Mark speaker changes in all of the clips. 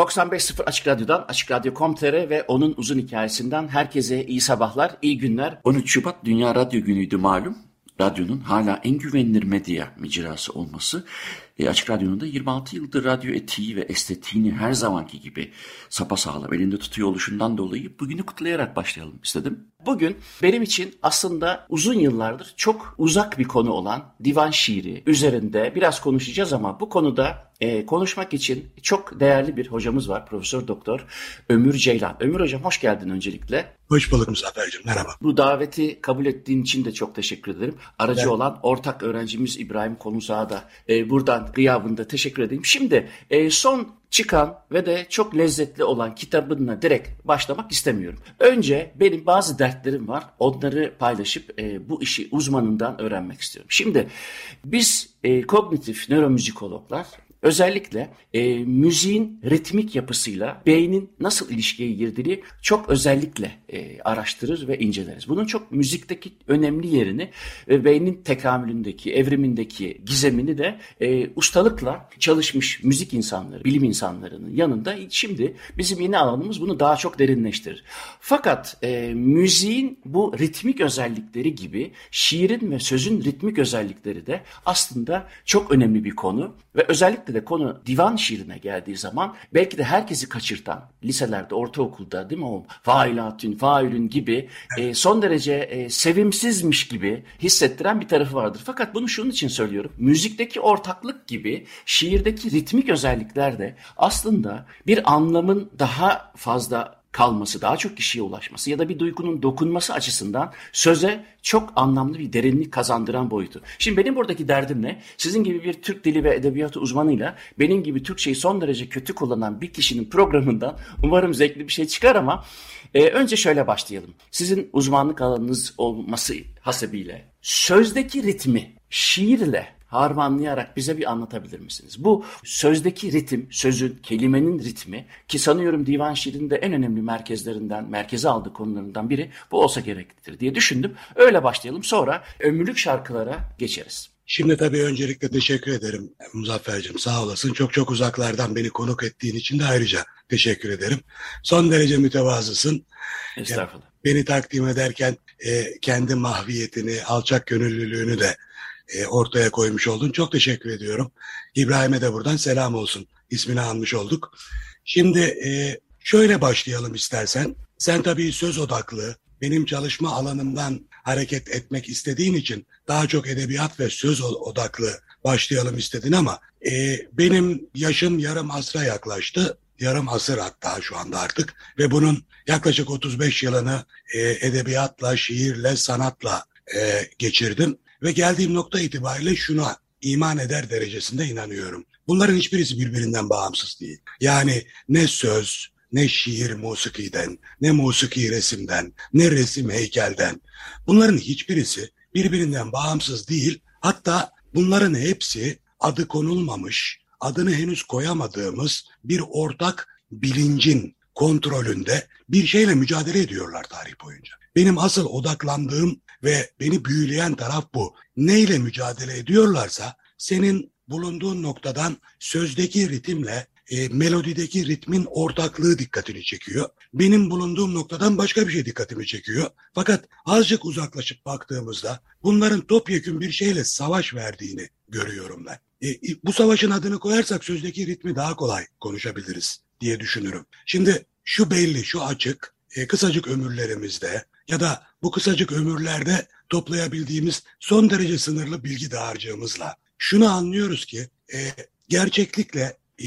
Speaker 1: ...95.0 Açık Radyo'dan, Açık Radyo.com.tr ve onun uzun hikayesinden herkese iyi sabahlar, iyi günler. 13 Şubat Dünya Radyo Günü'ydü malum. Radyonun hala en güvenilir medya mecrası olması e, Açık Radyo'nun da 26 yıldır radyo etiği ve estetiğini her zamanki gibi sapasağlam elinde tutuyor oluşundan dolayı bugünü kutlayarak başlayalım istedim. Bugün benim için aslında uzun yıllardır çok uzak bir konu olan divan şiiri üzerinde biraz konuşacağız ama bu konuda e, konuşmak için çok değerli bir hocamız var. Profesör Doktor Ömür Ceylan. Ömür Hocam hoş geldin öncelikle.
Speaker 2: Hoş bulduk Muzaffer'cim merhaba.
Speaker 1: Bu daveti kabul ettiğin için de çok teşekkür ederim. Aracı ben... olan ortak öğrencimiz İbrahim Konuzağ'a da e, buradan gıyabında teşekkür edeyim. Şimdi e, son çıkan ve de çok lezzetli olan kitabına direkt başlamak istemiyorum. Önce benim bazı dertlerim var. Onları paylaşıp e, bu işi uzmanından öğrenmek istiyorum. Şimdi biz e, kognitif nöromüzikologlar Özellikle e, müziğin ritmik yapısıyla beynin nasıl ilişkiye girdiğini çok özellikle e, araştırır ve inceleriz. Bunun çok müzikteki önemli yerini ve beynin tekamülündeki, evrimindeki gizemini de e, ustalıkla çalışmış müzik insanları, bilim insanlarının yanında şimdi bizim yeni alanımız bunu daha çok derinleştirir. Fakat e, müziğin bu ritmik özellikleri gibi şiirin ve sözün ritmik özellikleri de aslında çok önemli bir konu ve özellikle özellikle de konu divan şiirine geldiği zaman belki de herkesi kaçırtan liselerde, ortaokulda değil mi o failatün, faülün gibi e, son derece e, sevimsizmiş gibi hissettiren bir tarafı vardır. Fakat bunu şunun için söylüyorum. Müzikteki ortaklık gibi şiirdeki ritmik özellikler de aslında bir anlamın daha fazla kalması, daha çok kişiye ulaşması ya da bir duygunun dokunması açısından söze çok anlamlı bir derinlik kazandıran boyutu. Şimdi benim buradaki derdim ne? Sizin gibi bir Türk dili ve edebiyatı uzmanıyla benim gibi Türkçeyi son derece kötü kullanan bir kişinin programından umarım zevkli bir şey çıkar ama e, önce şöyle başlayalım. Sizin uzmanlık alanınız olması hasebiyle sözdeki ritmi şiirle harmanlayarak bize bir anlatabilir misiniz? Bu sözdeki ritim, sözün, kelimenin ritmi ki sanıyorum divan şiirinde en önemli merkezlerinden, merkeze aldığı konularından biri bu olsa gereklidir diye düşündüm. Öyle başlayalım sonra ömürlük şarkılara geçeriz.
Speaker 2: Şimdi tabii öncelikle teşekkür ederim Muzaffer'cim sağ olasın. Çok çok uzaklardan beni konuk ettiğin için de ayrıca teşekkür ederim. Son derece mütevazısın.
Speaker 1: Estağfurullah.
Speaker 2: Beni takdim ederken e, kendi mahviyetini, alçak gönüllülüğünü de e, ortaya koymuş oldun. Çok teşekkür ediyorum. İbrahim'e de buradan selam olsun. İsmini almış olduk. Şimdi e, şöyle başlayalım istersen. Sen tabii söz odaklı, benim çalışma alanımdan hareket etmek istediğin için daha çok edebiyat ve söz odaklı başlayalım istedin ama e, benim yaşım yarım asra yaklaştı. Yarım asır hatta şu anda artık ve bunun yaklaşık 35 yılını edebiyatla, şiirle, sanatla e, geçirdim. Ve geldiğim nokta itibariyle şuna iman eder derecesinde inanıyorum. Bunların hiçbirisi birbirinden bağımsız değil. Yani ne söz, ne şiir musikiden, ne musiki resimden, ne resim heykelden. Bunların hiçbirisi birbirinden bağımsız değil. Hatta bunların hepsi adı konulmamış, adını henüz koyamadığımız bir ortak bilincin kontrolünde bir şeyle mücadele ediyorlar tarih boyunca. Benim asıl odaklandığım ve beni büyüleyen taraf bu. Neyle mücadele ediyorlarsa senin bulunduğun noktadan sözdeki ritimle e, melodideki ritmin ortaklığı dikkatini çekiyor. Benim bulunduğum noktadan başka bir şey dikkatimi çekiyor. Fakat azıcık uzaklaşıp baktığımızda bunların topyekun bir şeyle savaş verdiğini görüyorum ben. E, bu savaşın adını koyarsak sözdeki ritmi daha kolay konuşabiliriz diye düşünürüm. Şimdi şu belli, şu açık, e, kısacık ömürlerimizde ya da bu kısacık ömürlerde toplayabildiğimiz son derece sınırlı bilgi dağarcığımızla şunu anlıyoruz ki e, gerçeklikle e,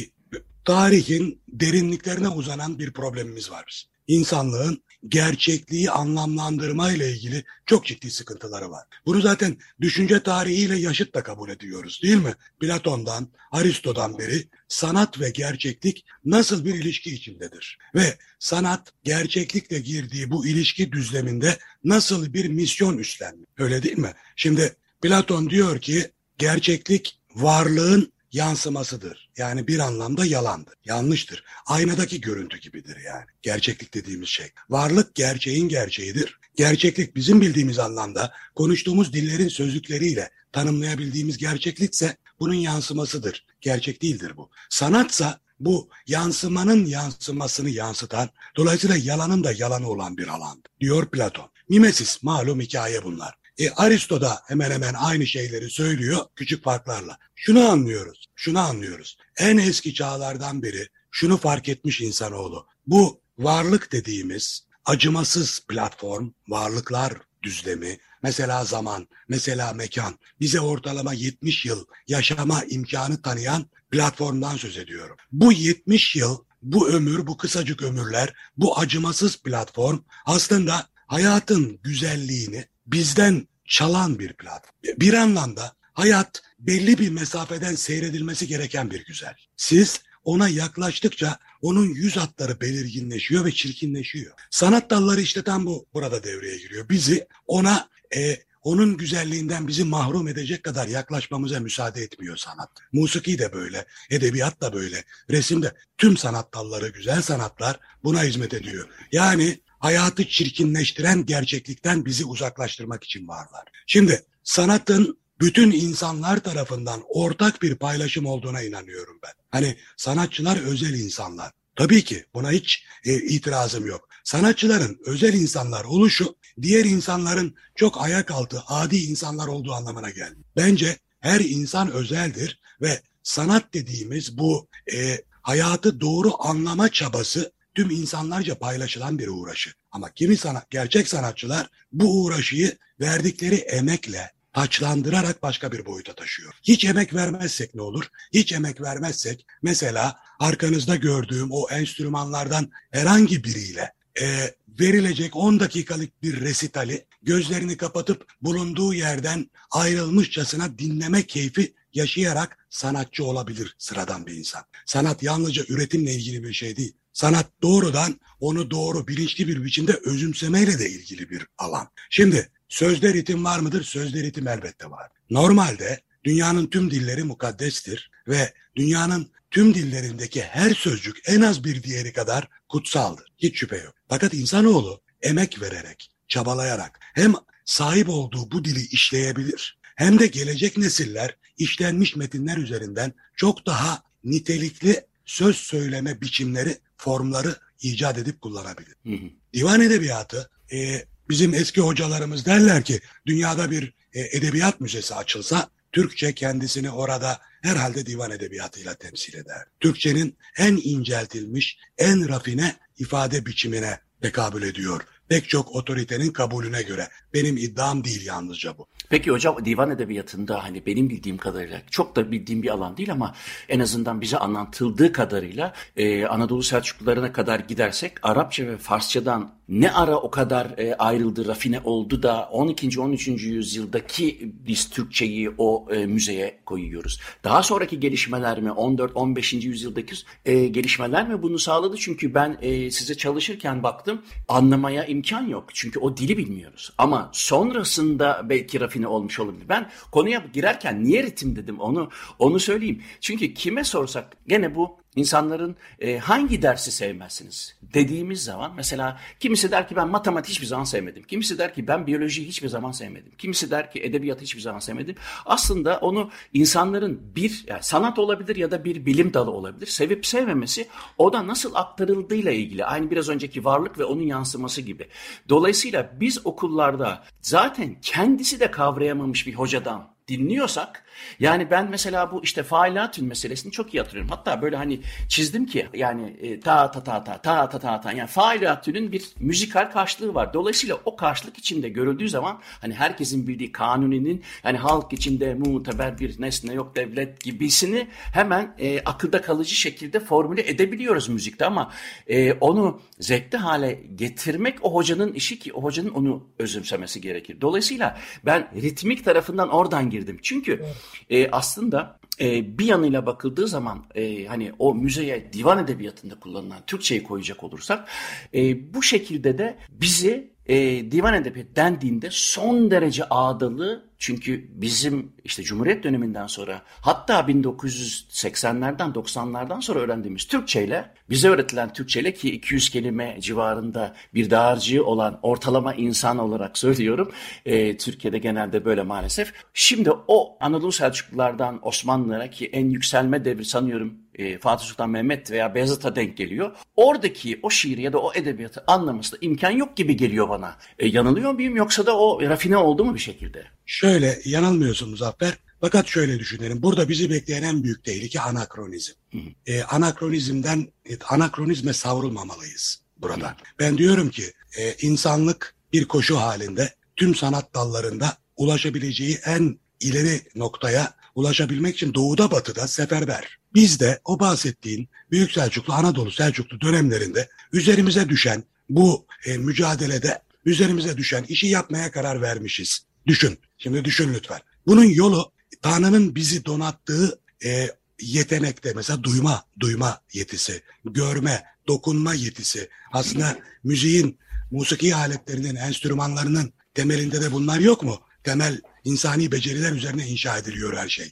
Speaker 2: tarihin derinliklerine uzanan bir problemimiz var biz. İnsanlığın gerçekliği anlamlandırma ile ilgili çok ciddi sıkıntıları var. Bunu zaten düşünce tarihiyle yaşıt da kabul ediyoruz değil mi? Platon'dan, Aristo'dan beri sanat ve gerçeklik nasıl bir ilişki içindedir? Ve sanat gerçeklikle girdiği bu ilişki düzleminde nasıl bir misyon üstlenmiş? Öyle değil mi? Şimdi Platon diyor ki gerçeklik varlığın yansımasıdır. Yani bir anlamda yalandır, yanlıştır. Aynadaki görüntü gibidir yani. Gerçeklik dediğimiz şey. Varlık gerçeğin gerçeğidir. Gerçeklik bizim bildiğimiz anlamda konuştuğumuz dillerin sözlükleriyle tanımlayabildiğimiz gerçeklikse bunun yansımasıdır. Gerçek değildir bu. Sanatsa bu yansımanın yansımasını yansıtan, dolayısıyla yalanın da yalanı olan bir alan diyor Platon. Mimesis malum hikaye bunlar. E, Aristo da hemen hemen aynı şeyleri söylüyor küçük farklarla. Şunu anlıyoruz, şunu anlıyoruz. En eski çağlardan beri şunu fark etmiş insanoğlu. Bu varlık dediğimiz acımasız platform, varlıklar düzlemi, mesela zaman, mesela mekan, bize ortalama 70 yıl yaşama imkanı tanıyan platformdan söz ediyorum. Bu 70 yıl, bu ömür, bu kısacık ömürler, bu acımasız platform aslında hayatın güzelliğini, bizden çalan bir platform. Bir anlamda hayat belli bir mesafeden seyredilmesi gereken bir güzel. Siz ona yaklaştıkça onun yüz hatları belirginleşiyor ve çirkinleşiyor. Sanat dalları işte tam bu burada devreye giriyor. Bizi ona e, onun güzelliğinden bizi mahrum edecek kadar yaklaşmamıza müsaade etmiyor sanat. Musiki de böyle, edebiyat da böyle, resim de tüm sanat dalları, güzel sanatlar buna hizmet ediyor. Yani hayatı çirkinleştiren gerçeklikten bizi uzaklaştırmak için varlar. Şimdi sanatın bütün insanlar tarafından ortak bir paylaşım olduğuna inanıyorum ben. Hani sanatçılar özel insanlar. Tabii ki buna hiç e, itirazım yok. Sanatçıların özel insanlar oluşu diğer insanların çok ayak altı adi insanlar olduğu anlamına gelmiyor. Bence her insan özeldir ve sanat dediğimiz bu e, hayatı doğru anlama çabası tüm insanlarca paylaşılan bir uğraşı. Ama kimi sanat, gerçek sanatçılar bu uğraşıyı verdikleri emekle, taçlandırarak başka bir boyuta taşıyor. Hiç emek vermezsek ne olur? Hiç emek vermezsek mesela arkanızda gördüğüm o enstrümanlardan herhangi biriyle e, verilecek 10 dakikalık bir resitali gözlerini kapatıp bulunduğu yerden ayrılmışçasına dinleme keyfi yaşayarak sanatçı olabilir sıradan bir insan. Sanat yalnızca üretimle ilgili bir şey değil. Sanat doğrudan onu doğru bilinçli bir biçimde özümsemeyle de ilgili bir alan. Şimdi sözde ritim var mıdır? Sözde ritim elbette var. Normalde dünyanın tüm dilleri mukaddestir ve dünyanın tüm dillerindeki her sözcük en az bir diğeri kadar kutsaldır. Hiç şüphe yok. Fakat insanoğlu emek vererek, çabalayarak hem sahip olduğu bu dili işleyebilir hem de gelecek nesiller işlenmiş metinler üzerinden çok daha nitelikli söz söyleme biçimleri, formları icat edip kullanabilir. Hı hı. Divan edebiyatı e, bizim eski hocalarımız derler ki dünyada bir e, edebiyat müzesi açılsa Türkçe kendisini orada herhalde divan edebiyatıyla temsil eder. Türkçenin en inceltilmiş, en rafine ifade biçimine tekabül ediyor pek çok otoritenin kabulüne göre. Benim iddiam değil yalnızca bu.
Speaker 1: Peki hocam divan edebiyatında hani benim bildiğim kadarıyla çok da bildiğim bir alan değil ama en azından bize anlatıldığı kadarıyla e, Anadolu Selçuklularına kadar gidersek Arapça ve Farsçadan ne ara o kadar e, ayrıldı, rafine oldu da 12. 13. yüzyıldaki biz Türkçeyi o e, müzeye koyuyoruz. Daha sonraki gelişmeler mi 14 15. yüzyıldaki e, gelişmeler mi bunu sağladı? Çünkü ben e, size çalışırken baktım anlamaya imkan yok. Çünkü o dili bilmiyoruz. Ama sonrasında belki rafine olmuş olabilir. Ben konuya girerken niye ritim dedim onu onu söyleyeyim. Çünkü kime sorsak gene bu İnsanların e, hangi dersi sevmezsiniz dediğimiz zaman mesela kimisi der ki ben matematik hiçbir zaman sevmedim. Kimisi der ki ben biyoloji hiçbir zaman sevmedim. Kimisi der ki edebiyat hiçbir zaman sevmedim. Aslında onu insanların bir yani sanat olabilir ya da bir bilim dalı olabilir. Sevip sevmemesi o da nasıl aktarıldığıyla ilgili. Aynı biraz önceki varlık ve onun yansıması gibi. Dolayısıyla biz okullarda zaten kendisi de kavrayamamış bir hocadan dinliyorsak yani ben mesela bu işte failatün meselesini çok iyi hatırlıyorum. Hatta böyle hani çizdim ki yani e, ta ta ta ta ta ta ta ta yani failatünün bir müzikal karşılığı var. Dolayısıyla o karşılık içinde görüldüğü zaman hani herkesin bildiği kanuninin yani halk içinde muteber bir nesne yok devlet gibisini hemen e, akılda kalıcı şekilde formüle edebiliyoruz müzikte ama e, onu zevkli hale getirmek o hocanın işi ki o hocanın onu özümsemesi gerekir. Dolayısıyla ben ritmik tarafından oradan girdim. Çünkü e, aslında e, bir yanıyla bakıldığı zaman e, hani o müzeye divan edebiyatında kullanılan Türkçeyi koyacak olursak e, bu şekilde de bizi e, divan edebiyatı dendiğinde son derece ağdalı çünkü bizim işte Cumhuriyet döneminden sonra hatta 1980'lerden 90'lardan sonra öğrendiğimiz Türkçeyle bize öğretilen Türkçeyle ki 200 kelime civarında bir dağarcığı olan ortalama insan olarak söylüyorum. E, Türkiye'de genelde böyle maalesef. Şimdi o Anadolu Selçuklulardan Osmanlılara ki en yükselme devri sanıyorum e, Fatih Sultan Mehmet veya Beyazıt'a denk geliyor. Oradaki o şiiri ya da o edebiyatı anlamasında imkan yok gibi geliyor bana. E, yanılıyor muyum yoksa da o rafine oldu mu bir şekilde?
Speaker 2: Şöyle yanılmıyorsun Muzaffer. Fakat şöyle düşünelim. Burada bizi bekleyen en büyük tehlike anakronizm. Hı E, anakronizmden e, anakronizme savrulmamalıyız burada. Hı. Ben diyorum ki e, insanlık bir koşu halinde tüm sanat dallarında ulaşabileceği en ileri noktaya ulaşabilmek için doğuda batıda seferber. Biz de o bahsettiğin Büyük Selçuklu, Anadolu Selçuklu dönemlerinde üzerimize düşen bu e, mücadelede üzerimize düşen işi yapmaya karar vermişiz. Düşün. Şimdi düşün lütfen. Bunun yolu Tanrı'nın bizi donattığı e, yetenekte mesela duyma, duyma yetisi, görme, dokunma yetisi. Aslında müziğin, musiki aletlerinin, enstrümanlarının temelinde de bunlar yok mu? Temel insani beceriler üzerine inşa ediliyor her şey.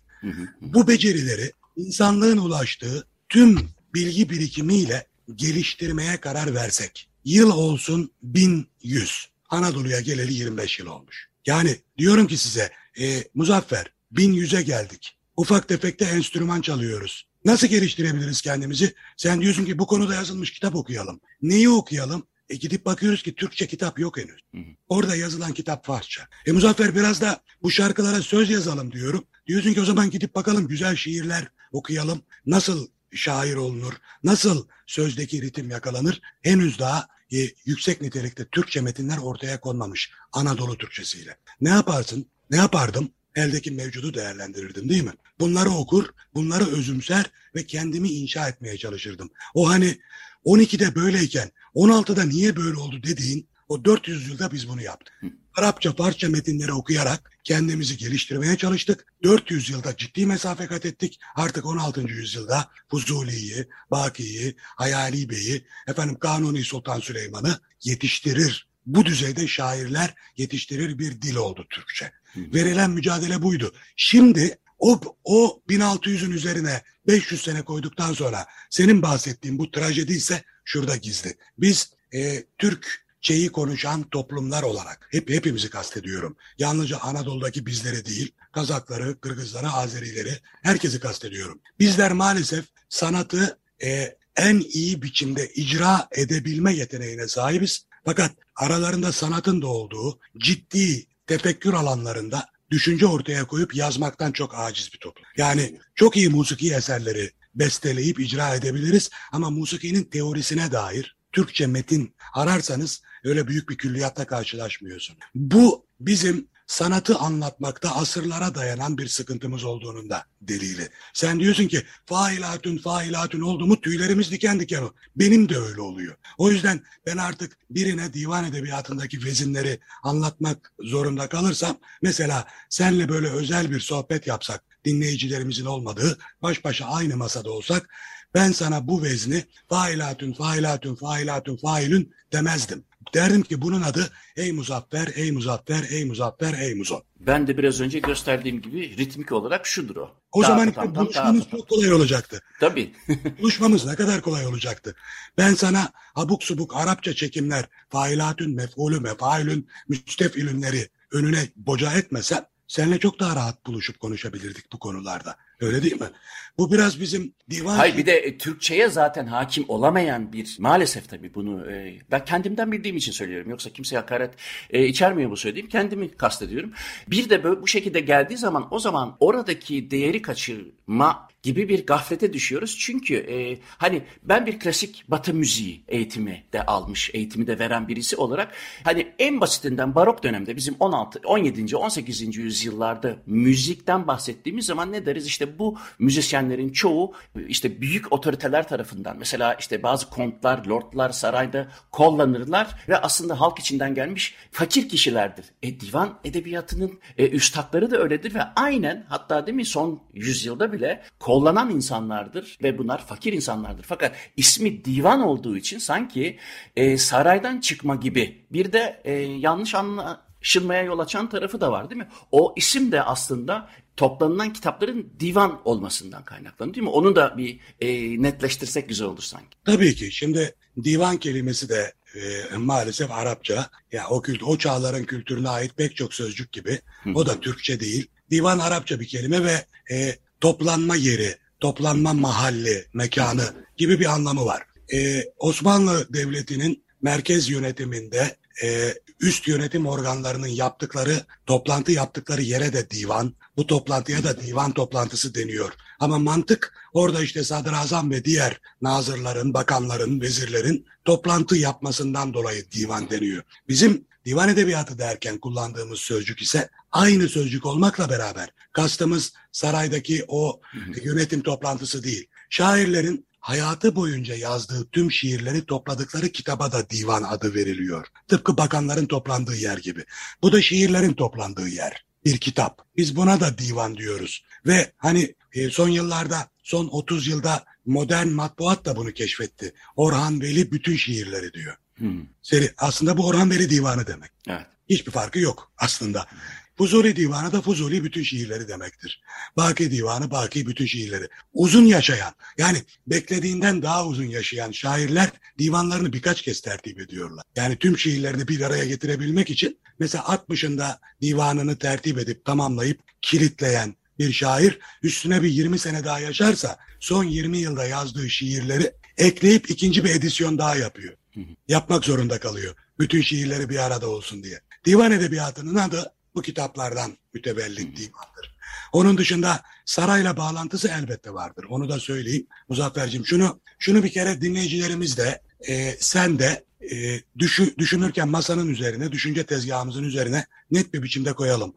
Speaker 2: Bu becerileri insanlığın ulaştığı tüm bilgi birikimiyle geliştirmeye karar versek. Yıl olsun 1100. Anadolu'ya geleli 25 yıl olmuş. Yani diyorum ki size e, Muzaffer 1100'e geldik. Ufak tefekte enstrüman çalıyoruz. Nasıl geliştirebiliriz kendimizi? Sen diyorsun ki bu konuda yazılmış kitap okuyalım. Neyi okuyalım? E gidip bakıyoruz ki Türkçe kitap yok henüz. Hı hı. Orada yazılan kitap Farsça. E Muzaffer biraz da bu şarkılara söz yazalım diyorum. Diyorsun ki o zaman gidip bakalım güzel şiirler okuyalım. Nasıl şair olunur? Nasıl sözdeki ritim yakalanır? Henüz daha e, yüksek nitelikte Türkçe metinler ortaya konmamış Anadolu Türkçesiyle. Ne yaparsın? Ne yapardım? Eldeki mevcudu değerlendirirdim değil mi? Bunları okur, bunları özümser ve kendimi inşa etmeye çalışırdım. O hani 12'de böyleyken 16'da niye böyle oldu dediğin o 400 yılda biz bunu yaptık. Arapça parça metinleri okuyarak kendimizi geliştirmeye çalıştık. 400 yılda ciddi mesafe kat ettik. Artık 16. yüzyılda Fuzuli'yi, Baki'yi, Hayali Bey'i, efendim Kanuni Sultan Süleyman'ı yetiştirir. Bu düzeyde şairler yetiştirir bir dil oldu Türkçe. Verilen mücadele buydu. Şimdi o, o 1600'ün üzerine 500 sene koyduktan sonra senin bahsettiğin bu trajedi ise şurada gizli. Biz e, Türk şeyi konuşan toplumlar olarak hep hepimizi kastediyorum. Yalnızca Anadolu'daki bizleri değil, Kazakları, Kırgızları, Azerileri herkesi kastediyorum. Bizler maalesef sanatı e, en iyi biçimde icra edebilme yeteneğine sahibiz. Fakat aralarında sanatın da olduğu ciddi tefekkür alanlarında düşünce ortaya koyup yazmaktan çok aciz bir toplum. Yani çok iyi musiki eserleri besteleyip icra edebiliriz ama musikinin teorisine dair Türkçe metin ararsanız öyle büyük bir külliyatta karşılaşmıyorsun. Bu bizim sanatı anlatmakta asırlara dayanan bir sıkıntımız olduğunun da delili. Sen diyorsun ki failatün failatün oldu mu tüylerimiz diken diken o. Benim de öyle oluyor. O yüzden ben artık birine divan edebiyatındaki vezinleri anlatmak zorunda kalırsam mesela senle böyle özel bir sohbet yapsak dinleyicilerimizin olmadığı baş başa aynı masada olsak ben sana bu vezni failatün failatün failatün failün demezdim. Derdim ki bunun adı ey muzaffer, ey muzaffer, ey muzaffer, ey muzon.
Speaker 1: Ben de biraz önce gösterdiğim gibi ritmik olarak şudur o.
Speaker 2: O zaman işte buluşmamız çok kolay olacaktı.
Speaker 1: Tabii.
Speaker 2: buluşmamız ne kadar kolay olacaktı. Ben sana abuk subuk Arapça çekimler, failatün, mef'ulü, mefailün, müstefilünleri önüne boca etmesem seninle çok daha rahat buluşup konuşabilirdik bu konularda. Öyle değil mi? Bu biraz bizim divan...
Speaker 1: Hayır bir de e, Türkçe'ye zaten hakim olamayan bir maalesef tabii bunu e, ben kendimden bildiğim için söylüyorum. Yoksa kimseye hakaret e, içermiyor bu söylediğim. Kendimi kastediyorum. Bir de böyle bu şekilde geldiği zaman o zaman oradaki değeri kaçırma gibi bir gaflete düşüyoruz. Çünkü e, hani ben bir klasik batı müziği eğitimi de almış, eğitimi de veren birisi olarak hani en basitinden barok dönemde bizim 16, 17. 18. yüzyıllarda müzikten bahsettiğimiz zaman ne deriz? İşte bu müzisyenlerin çoğu işte büyük otoriteler tarafından mesela işte bazı kontlar, lordlar sarayda kullanırlar ve aslında halk içinden gelmiş fakir kişilerdir. E divan edebiyatının e, üstadları da öyledir ve aynen hatta değil mi son yüzyılda bile kollanan insanlardır ve bunlar fakir insanlardır. Fakat ismi divan olduğu için sanki e, saraydan çıkma gibi bir de e, yanlış anlaşılmaya yol açan tarafı da var değil mi? O isim de aslında toplanılan kitapların divan olmasından kaynaklanıyor değil mi? Onu da bir e, netleştirsek güzel olur sanki.
Speaker 2: Tabii ki. Şimdi divan kelimesi de e, maalesef Arapça. Ya yani o kült o çağların kültürüne ait pek çok sözcük gibi. O da Türkçe değil. Divan Arapça bir kelime ve e, toplanma yeri, toplanma mahalli, mekanı gibi bir anlamı var. Ee, Osmanlı Devleti'nin merkez yönetiminde e, üst yönetim organlarının yaptıkları, toplantı yaptıkları yere de divan, bu toplantıya da divan toplantısı deniyor. Ama mantık orada işte sadrazam ve diğer nazırların, bakanların, vezirlerin toplantı yapmasından dolayı divan deniyor. Bizim divan edebiyatı derken kullandığımız sözcük ise aynı sözcük olmakla beraber kastımız saraydaki o yönetim toplantısı değil. Şairlerin hayatı boyunca yazdığı tüm şiirleri topladıkları kitaba da divan adı veriliyor. Tıpkı bakanların toplandığı yer gibi. Bu da şiirlerin toplandığı yer. Bir kitap. Biz buna da divan diyoruz. Ve hani e, son yıllarda, son 30 yılda modern matbuat da bunu keşfetti. Orhan Veli bütün şiirleri diyor. Hmm. Seri, aslında bu Orhan Veli divanı demek. Evet. Hiçbir farkı yok aslında. Fuzuli divanı da Fuzuli bütün şiirleri demektir. Baki divanı Baki bütün şiirleri. Uzun yaşayan yani beklediğinden daha uzun yaşayan şairler divanlarını birkaç kez tertip ediyorlar. Yani tüm şiirlerini bir araya getirebilmek için mesela 60'ında divanını tertip edip tamamlayıp kilitleyen bir şair üstüne bir 20 sene daha yaşarsa son 20 yılda yazdığı şiirleri ekleyip ikinci bir edisyon daha yapıyor. Yapmak zorunda kalıyor. Bütün şiirleri bir arada olsun diye. Divan edebiyatının adı bu kitaplardan mütevellit divandır. Onun dışında sarayla bağlantısı elbette vardır. Onu da söyleyeyim Muzaffer'cim. Şunu şunu bir kere dinleyicilerimiz de e, sen de e, düşü, düşünürken masanın üzerine, düşünce tezgahımızın üzerine net bir biçimde koyalım.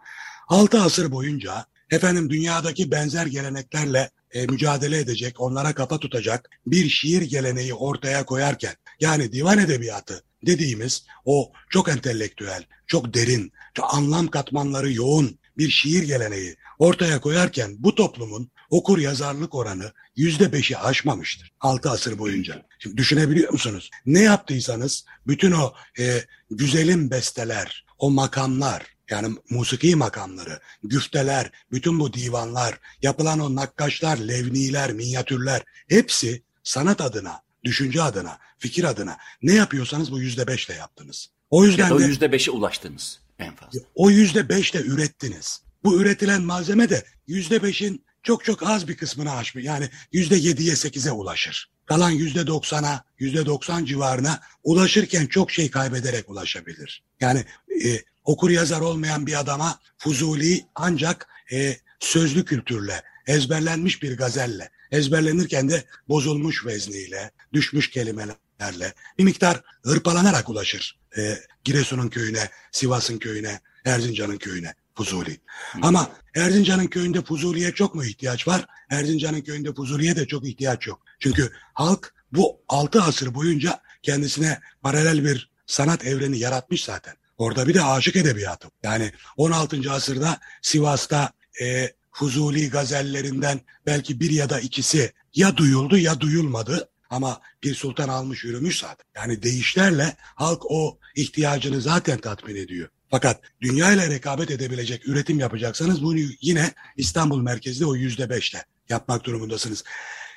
Speaker 2: Altı asır boyunca efendim dünyadaki benzer geleneklerle e, mücadele edecek, onlara kafa tutacak bir şiir geleneği ortaya koyarken yani divan edebiyatı dediğimiz o çok entelektüel, çok derin, çok anlam katmanları yoğun bir şiir geleneği ortaya koyarken bu toplumun okur yazarlık oranı yüzde beşi aşmamıştır altı asır boyunca. Şimdi düşünebiliyor musunuz? Ne yaptıysanız bütün o e, güzelim besteler, o makamlar, yani musiki makamları, güfteler, bütün bu divanlar, yapılan o nakkaşlar, levniler, minyatürler hepsi sanat adına, düşünce adına, fikir adına ne yapıyorsanız bu yüzde beşle yaptınız.
Speaker 1: O yüzden ya o yüzde beşe ulaştınız en fazla.
Speaker 2: O yüzde beşle ürettiniz. Bu üretilen malzeme de yüzde beşin çok çok az bir kısmını aşmıyor. Yani yüzde yediye sekize ulaşır. Kalan yüzde doksana, yüzde doksan civarına ulaşırken çok şey kaybederek ulaşabilir. Yani e, okur yazar olmayan bir adama Fuzuli ancak e, sözlü kültürle, ezberlenmiş bir gazelle, ezberlenirken de bozulmuş vezniyle, düşmüş kelimelerle bir miktar hırpalanarak ulaşır. E, Giresun'un köyüne, Sivas'ın köyüne, Erzincan'ın köyüne. Fuzuli. Ama Erzincan'ın köyünde Fuzuli'ye çok mu ihtiyaç var? Erzincan'ın köyünde Fuzuli'ye de çok ihtiyaç yok. Çünkü halk bu altı asır boyunca kendisine paralel bir sanat evreni yaratmış zaten. Orada bir de aşık edebiyatı. Yani 16. asırda Sivas'ta e, Fuzuli gazellerinden belki bir ya da ikisi ya duyuldu ya duyulmadı. Ama bir sultan almış yürümüş zaten. Yani değişlerle halk o ihtiyacını zaten tatmin ediyor. Fakat dünya ile rekabet edebilecek üretim yapacaksanız bunu yine İstanbul merkezde o yüzde beşle yapmak durumundasınız.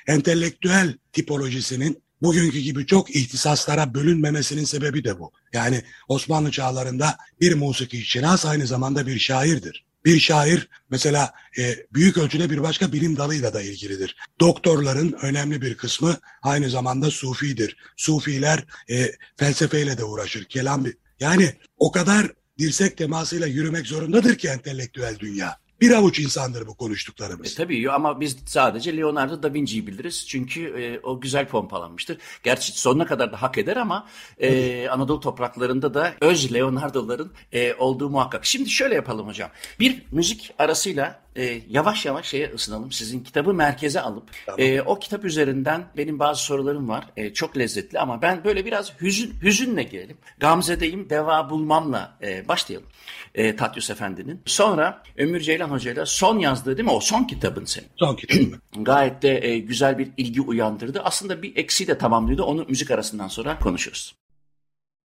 Speaker 2: Entelektüel tipolojisinin bugünkü gibi çok ihtisaslara bölünmemesinin sebebi de bu. Yani Osmanlı çağlarında bir musiki şinas aynı zamanda bir şairdir. Bir şair mesela e, büyük ölçüde bir başka bilim dalıyla da ilgilidir. Doktorların önemli bir kısmı aynı zamanda sufidir. Sufiler e, felsefeyle de uğraşır. Kelam yani o kadar dirsek temasıyla yürümek zorundadır ki entelektüel dünya. Bir avuç insandır bu konuştuklarımız.
Speaker 1: E, tabii ama biz sadece Leonardo da Vinci'yi biliriz. Çünkü e, o güzel pompalanmıştır. Gerçi sonuna kadar da hak eder ama e, Anadolu topraklarında da öz Leonardo'ların e, olduğu muhakkak. Şimdi şöyle yapalım hocam. Bir müzik arasıyla e, yavaş yavaş şeye ısınalım. Sizin kitabı merkeze alıp tamam. e, o kitap üzerinden benim bazı sorularım var. E, çok lezzetli ama ben böyle biraz hüzün hüzünle girelim. Gamze'deyim deva bulmamla e, başlayalım. E, Tatyus Efendi'nin. Sonra Ömür Ceylan Hoca'yla son yazdığı değil mi? O son kitabın senin.
Speaker 2: Son kitabım.
Speaker 1: Gayet de e, güzel bir ilgi uyandırdı. Aslında bir eksiği de tamamlıyordu. Onu müzik arasından sonra konuşuruz.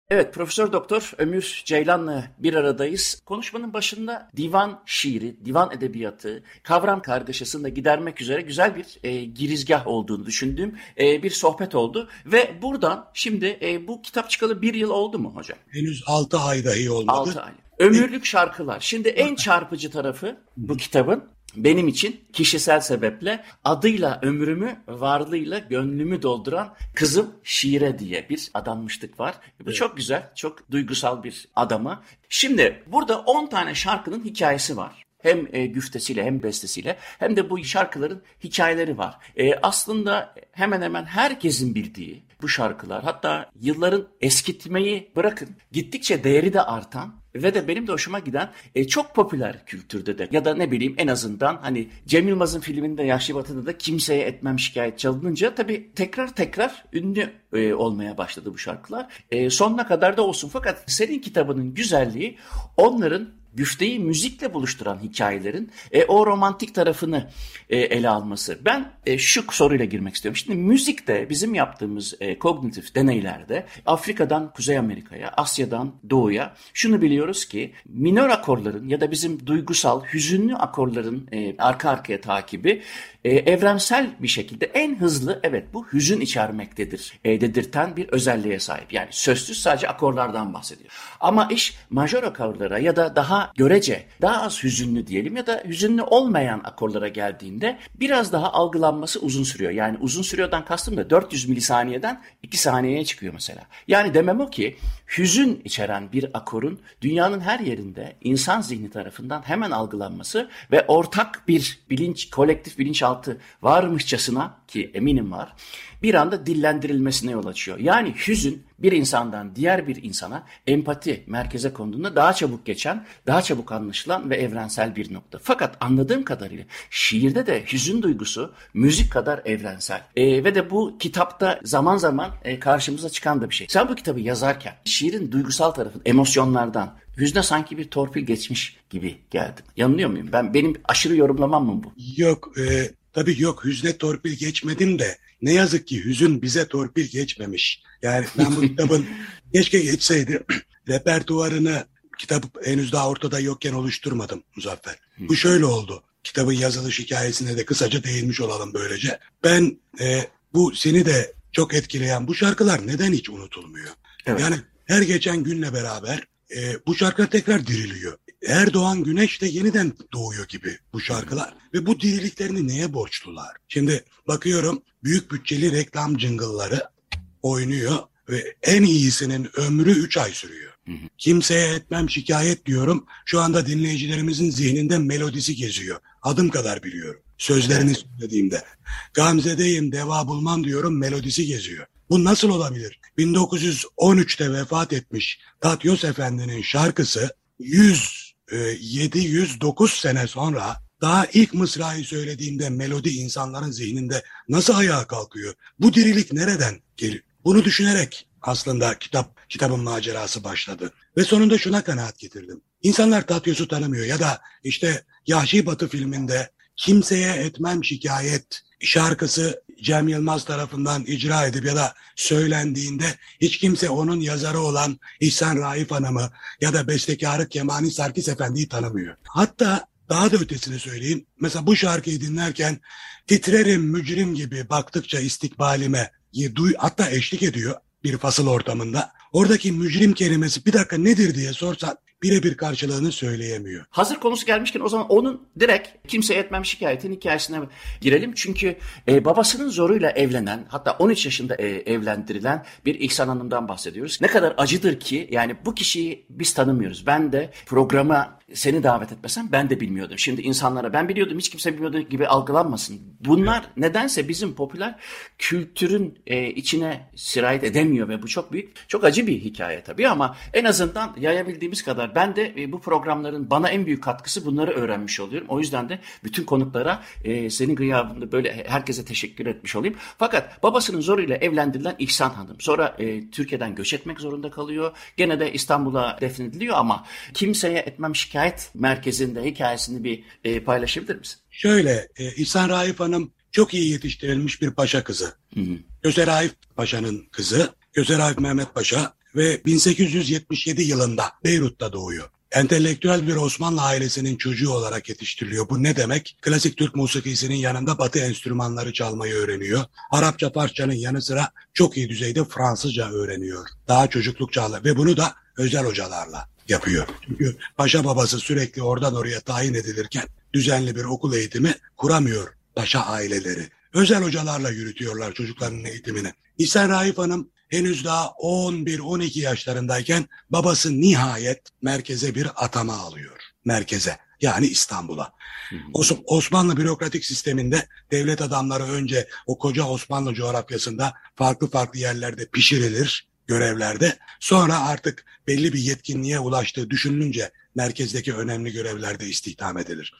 Speaker 1: Evet Profesör Doktor Ömür Ceylan'la bir aradayız. Konuşmanın başında divan şiiri, divan edebiyatı, kavram kargaşasını da gidermek üzere güzel bir e, girizgah olduğunu düşündüğüm e, bir sohbet oldu. Ve buradan şimdi e, bu kitap çıkalı bir yıl oldu mu hocam?
Speaker 2: Henüz altı ay dahi olmadı.
Speaker 1: Altı ay. Ömürlük şarkılar. Şimdi en çarpıcı tarafı bu kitabın benim için kişisel sebeple adıyla ömrümü, varlığıyla gönlümü dolduran kızım Şiire diye bir adanmışlık var. Bu evet. çok güzel, çok duygusal bir adama. Şimdi burada 10 tane şarkının hikayesi var. Hem e, güftesiyle hem bestesiyle hem de bu şarkıların hikayeleri var. E, aslında hemen hemen herkesin bildiği bu şarkılar hatta yılların eskitmeyi bırakın gittikçe değeri de artan ve de benim de hoşuma giden e, çok popüler kültürde de ya da ne bileyim en azından hani Cem Yılmaz'ın filminde Yaşlı Batı'da da kimseye etmem şikayet çalınınca tabii tekrar tekrar ünlü e, olmaya başladı bu şarkılar. E, sonuna kadar da olsun fakat senin kitabının güzelliği onların güfteyi müzikle buluşturan hikayelerin e, o romantik tarafını e, ele alması. Ben e, şu soruyla girmek istiyorum. Şimdi müzikte bizim yaptığımız e, kognitif deneylerde Afrika'dan Kuzey Amerika'ya, Asya'dan Doğu'ya şunu biliyoruz ki minör akorların ya da bizim duygusal, hüzünlü akorların e, arka arkaya takibi e, evrensel bir şekilde en hızlı evet bu hüzün içermektedir e, dedirten bir özelliğe sahip. Yani sözsüz sadece akorlardan bahsediyor. Ama iş majör akorlara ya da daha görece daha az hüzünlü diyelim ya da hüzünlü olmayan akorlara geldiğinde biraz daha algılanması uzun sürüyor. Yani uzun sürüyordan kastım da 400 milisaniyeden 2 saniyeye çıkıyor mesela. Yani demem o ki hüzün içeren bir akorun dünyanın her yerinde insan zihni tarafından hemen algılanması ve ortak bir bilinç, kolektif bilinçaltı varmışçasına ki eminim var bir anda dillendirilmesine yol açıyor. Yani hüzün bir insandan diğer bir insana empati merkeze konduğunda daha çabuk geçen, daha çabuk anlaşılan ve evrensel bir nokta. Fakat anladığım kadarıyla şiirde de hüzün duygusu müzik kadar evrensel. E, ve de bu kitapta zaman zaman e, karşımıza çıkan da bir şey. Sen bu kitabı yazarken şiirin duygusal tarafı, emosyonlardan, hüzne sanki bir torpil geçmiş gibi geldi. Yanılıyor muyum? Ben benim aşırı yorumlamam mı bu?
Speaker 2: Yok, e, tabii yok hüzne torpil geçmedim de ne yazık ki hüzün bize torpil geçmemiş. Yani ben bu kitabın keşke geçseydi repertuarını kitap henüz daha ortada yokken oluşturmadım Muzaffer. Bu şöyle oldu. Kitabın yazılış hikayesine de kısaca değinmiş olalım böylece. Ben e, bu seni de çok etkileyen bu şarkılar neden hiç unutulmuyor? Evet. Yani her geçen günle beraber e, bu şarkılar tekrar diriliyor. Her doğan güneş de yeniden doğuyor gibi bu şarkılar. Ve bu diriliklerini neye borçlular? Şimdi bakıyorum büyük bütçeli reklam jingle'ları oynuyor ve en iyisinin ömrü 3 ay sürüyor. Kimseye etmem şikayet diyorum. Şu anda dinleyicilerimizin zihninde melodisi geziyor. Adım kadar biliyorum. Sözlerini söylediğimde. Gamze'deyim deva bulmam diyorum melodisi geziyor. Bu nasıl olabilir? 1913'te vefat etmiş Tatyos Efendi'nin şarkısı 100 709 e, sene sonra daha ilk mısrayı söylediğimde melodi insanların zihninde nasıl ayağa kalkıyor? Bu dirilik nereden geliyor? Bunu düşünerek aslında kitap kitabın macerası başladı. Ve sonunda şuna kanaat getirdim. İnsanlar Tatyos'u tanımıyor ya da işte Yahşi Batı filminde kimseye etmem şikayet şarkısı Cem Yılmaz tarafından icra edip ya da söylendiğinde hiç kimse onun yazarı olan İhsan Raif Hanım'ı ya da bestekarı Kemani Sarkis Efendi'yi tanımıyor. Hatta daha da ötesini söyleyeyim. Mesela bu şarkıyı dinlerken titrerim mücrim gibi baktıkça istikbalime duy hatta eşlik ediyor bir fasıl ortamında. Oradaki mücrim kelimesi bir dakika nedir diye sorsan birebir karşılığını söyleyemiyor.
Speaker 1: Hazır konusu gelmişken o zaman onun direkt kimseye etmem şikayetin hikayesine girelim. Çünkü e, babasının zoruyla evlenen hatta 13 yaşında e, evlendirilen bir İhsan Hanım'dan bahsediyoruz. Ne kadar acıdır ki yani bu kişiyi biz tanımıyoruz. Ben de programa seni davet etmesem ben de bilmiyordum. Şimdi insanlara ben biliyordum hiç kimse bilmiyordu gibi algılanmasın. Bunlar evet. nedense bizim popüler kültürün e, içine sirayet edemiyor ve bu çok büyük, çok acı bir hikaye tabii ama en azından yayabildiğimiz kadar ben de e, bu programların bana en büyük katkısı bunları öğrenmiş oluyorum. O yüzden de bütün konuklara e, senin gıyabında böyle herkese teşekkür etmiş olayım. Fakat babasının zoruyla evlendirilen İhsan Hanım sonra e, Türkiye'den göç etmek zorunda kalıyor. Gene de İstanbul'a defnediliyor ama kimseye etmem şikayet şikayet merkezinde hikayesini bir e, paylaşabilir misin?
Speaker 2: Şöyle, e, İhsan Raif Hanım çok iyi yetiştirilmiş bir paşa kızı. Hı hı. Göze Raif Paşa'nın kızı, Göze Raif Mehmet Paşa ve 1877 yılında Beyrut'ta doğuyor. Entelektüel bir Osmanlı ailesinin çocuğu olarak yetiştiriliyor. Bu ne demek? Klasik Türk musikisinin yanında batı enstrümanları çalmayı öğreniyor. Arapça, Farsçanın yanı sıra çok iyi düzeyde Fransızca öğreniyor. Daha çocukluk çağında ve bunu da özel hocalarla yapıyor. Çünkü paşa babası sürekli oradan oraya tayin edilirken düzenli bir okul eğitimi kuramıyor paşa aileleri. Özel hocalarla yürütüyorlar çocukların eğitimini. İhsan Raif Hanım henüz daha 11-12 yaşlarındayken babası nihayet merkeze bir atama alıyor. Merkeze yani İstanbul'a. Osmanlı bürokratik sisteminde devlet adamları önce o koca Osmanlı coğrafyasında farklı farklı yerlerde pişirilir görevlerde. Sonra artık belli bir yetkinliğe ulaştığı düşünülünce merkezdeki önemli görevlerde istihdam edilir.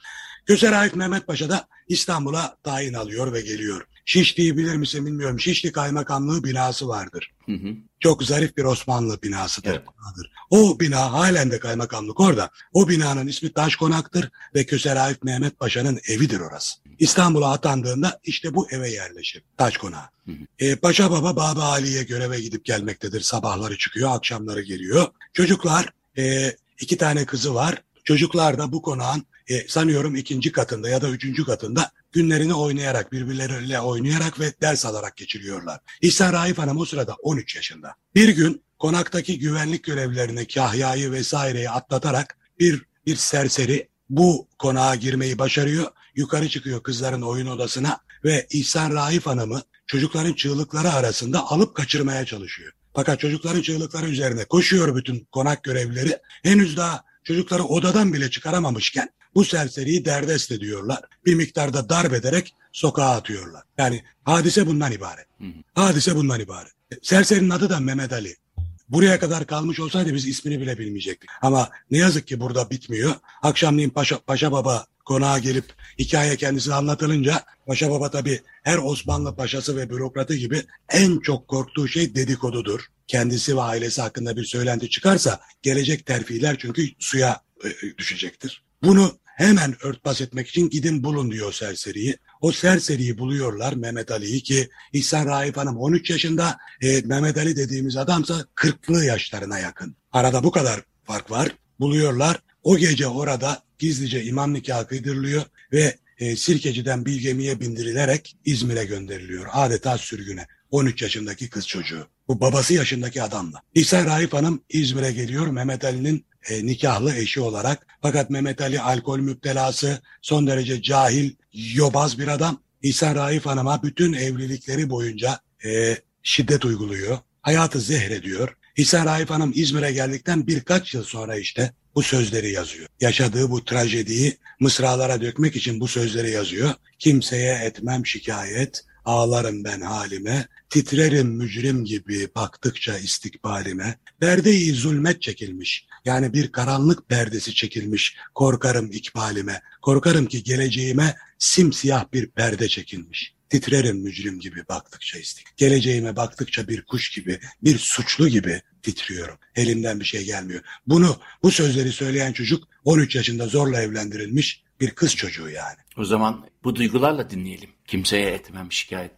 Speaker 2: Köser Arif Mehmet Paşa da İstanbul'a tayin alıyor ve geliyor. Şişli'yi bilir misin bilmiyorum. Şişli Kaymakamlığı binası vardır. Hı hı. Çok zarif bir Osmanlı binasıdır. Evet. O bina halen de kaymakamlık orada. O binanın ismi Taş Konak'tır ve Köser Arif Mehmet Paşa'nın evidir orası. İstanbul'a atandığında işte bu eve yerleşir. Taş Konağı. Hı hı. E, Paşa Baba Baba Ali'ye göreve gidip gelmektedir. Sabahları çıkıyor, akşamları geliyor. Çocuklar, e, iki tane kızı var. Çocuklar da bu konağın e, sanıyorum ikinci katında ya da üçüncü katında günlerini oynayarak, birbirleriyle oynayarak ve ders alarak geçiriyorlar. İhsan Raif Hanım o sırada 13 yaşında. Bir gün konaktaki güvenlik görevlerini, kahyayı vesaireyi atlatarak bir bir serseri bu konağa girmeyi başarıyor. Yukarı çıkıyor kızların oyun odasına ve İhsan Raif Hanım'ı çocukların çığlıkları arasında alıp kaçırmaya çalışıyor. Fakat çocukların çığlıkları üzerine koşuyor bütün konak görevlileri. Henüz daha çocukları odadan bile çıkaramamışken bu serseriyi derdest ediyorlar. Bir miktarda darp ederek sokağa atıyorlar. Yani hadise bundan ibaret. Hadise bundan ibaret. Serserinin adı da Mehmet Ali. Buraya kadar kalmış olsaydı biz ismini bile bilmeyecektik. Ama ne yazık ki burada bitmiyor. Akşamleyin Paşa, Paşa Baba konağa gelip hikaye kendisine anlatılınca Paşa Baba tabi her Osmanlı paşası ve bürokratı gibi en çok korktuğu şey dedikodudur. Kendisi ve ailesi hakkında bir söylenti çıkarsa gelecek terfiler çünkü suya e, düşecektir. Bunu hemen örtbas etmek için gidin bulun diyor serseriyi. O serseriyi buluyorlar Mehmet Ali'yi ki İhsan Raif Hanım 13 yaşında e, Mehmet Ali dediğimiz adamsa 40'lı yaşlarına yakın. Arada bu kadar fark var. Buluyorlar. O gece orada gizlice imam nikahı kıydırılıyor ve e, Sirkeci'den bir gemiye bindirilerek İzmir'e gönderiliyor. Adeta sürgüne. 13 yaşındaki kız çocuğu. Bu babası yaşındaki adamla. İhsan Raif Hanım İzmir'e geliyor Mehmet Ali'nin e, nikahlı eşi olarak. Fakat Mehmet Ali alkol müptelası, son derece cahil, yobaz bir adam. İhsan Raif Hanım'a bütün evlilikleri boyunca e, şiddet uyguluyor. Hayatı zehrediyor. İhsan Raif Hanım İzmir'e geldikten birkaç yıl sonra işte bu sözleri yazıyor. Yaşadığı bu trajediyi mısralara dökmek için bu sözleri yazıyor. Kimseye etmem şikayet, Ağlarım ben halime, titrerim mücrim gibi baktıkça istikbalime. Perdeyi zulmet çekilmiş, yani bir karanlık perdesi çekilmiş. Korkarım ikbalime, korkarım ki geleceğime simsiyah bir perde çekilmiş. Titrerim mücrim gibi baktıkça istik. Geleceğime baktıkça bir kuş gibi, bir suçlu gibi titriyorum. Elimden bir şey gelmiyor. Bunu, bu sözleri söyleyen çocuk 13 yaşında zorla evlendirilmiş bir kız çocuğu yani.
Speaker 1: O zaman bu duygularla dinleyelim. Kimseye etmem şikayet.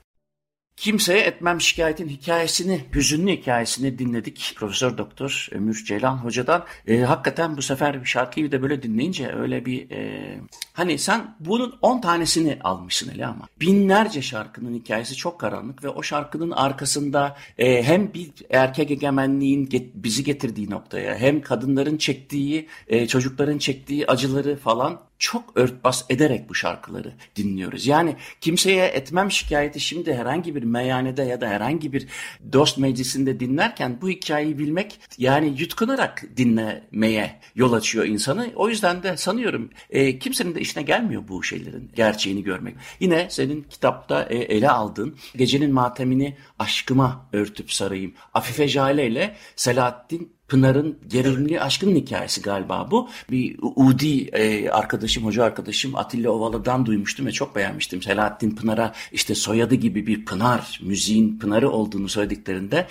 Speaker 1: Kimseye etmem şikayetin hikayesini, hüzünlü hikayesini dinledik. Profesör Doktor Ömür Ceylan Hoca'dan. E, hakikaten bu sefer şarkıyı da böyle dinleyince öyle bir e, Hani sen bunun 10 tanesini almışsın hele ama. Binlerce şarkının hikayesi çok karanlık ve o şarkının arkasında e, hem bir erkek egemenliğin get, bizi getirdiği noktaya hem kadınların çektiği, e, çocukların çektiği acıları falan çok örtbas ederek bu şarkıları dinliyoruz. Yani kimseye etmem şikayeti şimdi herhangi bir meyhanede ya da herhangi bir dost meclisinde dinlerken bu hikayeyi bilmek yani yutkunarak dinlemeye yol açıyor insanı. O yüzden de sanıyorum e, kimsenin de işine gelmiyor bu şeylerin gerçeğini görmek. Yine senin kitapta e, ele aldığın Gecenin Matemini Aşkıma Örtüp Sarayım Afife Jale ile Selahattin Pınar'ın gerilimli aşkının hikayesi galiba bu. Bir Udi e, arkadaşım, hoca arkadaşım Atilla Ovalı'dan duymuştum ve çok beğenmiştim. Selahattin Pınar'a işte soyadı gibi bir Pınar, müziğin Pınar'ı olduğunu söylediklerinde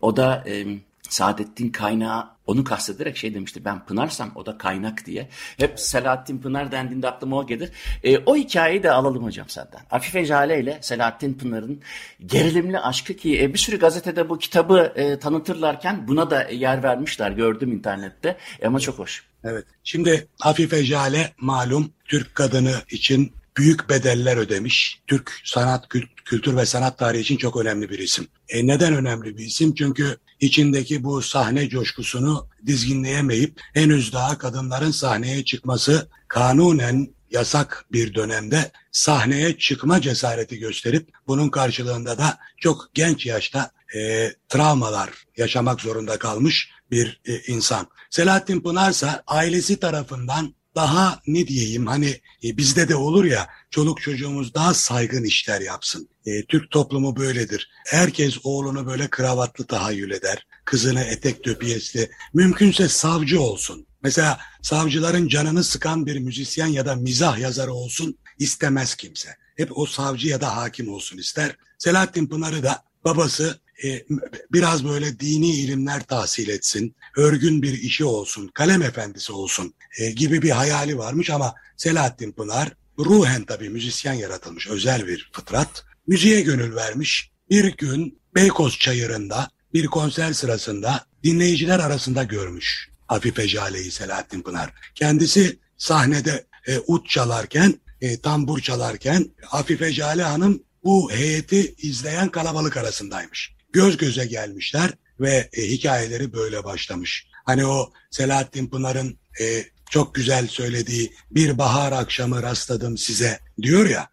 Speaker 1: o da... E, Saadettin Kaynağı onu kastederek şey demişti ben Pınarsam o da kaynak diye. Hep Selahattin Pınar dendiğinde aklıma o gelir. E, o hikayeyi de alalım hocam senden. Afife Jale ile Selahattin Pınar'ın gerilimli aşkı ki e, bir sürü gazetede bu kitabı e, tanıtırlarken buna da yer vermişler gördüm internette e, ama çok hoş.
Speaker 2: Evet şimdi Afife Jale malum Türk kadını için büyük bedeller ödemiş. Türk sanat, kültür ve sanat tarihi için çok önemli bir isim. E neden önemli bir isim? Çünkü içindeki bu sahne coşkusunu dizginleyemeyip henüz daha kadınların sahneye çıkması kanunen yasak bir dönemde sahneye çıkma cesareti gösterip bunun karşılığında da çok genç yaşta e, travmalar yaşamak zorunda kalmış bir e, insan. Selahattin Pınar ise ailesi tarafından daha ne diyeyim hani e, bizde de olur ya çoluk çocuğumuz daha saygın işler yapsın. E, Türk toplumu böyledir. Herkes oğlunu böyle kravatlı tahayyül eder. Kızını etek döpiyesli. Mümkünse savcı olsun. Mesela savcıların canını sıkan bir müzisyen ya da mizah yazarı olsun istemez kimse. Hep o savcı ya da hakim olsun ister. Selahattin Pınar'ı da babası e, biraz böyle dini ilimler tahsil etsin, örgün bir işi olsun, kalem efendisi olsun e, gibi bir hayali varmış ama Selahattin Pınar ruhen tabii müzisyen yaratılmış özel bir fıtrat. Müziğe gönül vermiş. Bir gün Beykoz Çayırı'nda bir konser sırasında dinleyiciler arasında görmüş Afife Jale'yi Selahattin Pınar. Kendisi sahnede e, ut çalarken, e, tambur çalarken Afife Jale Hanım bu heyeti izleyen kalabalık arasındaymış göz göze gelmişler ve e, hikayeleri böyle başlamış. Hani o Selahattin Pınar'ın e, çok güzel söylediği bir bahar akşamı rastladım size diyor ya.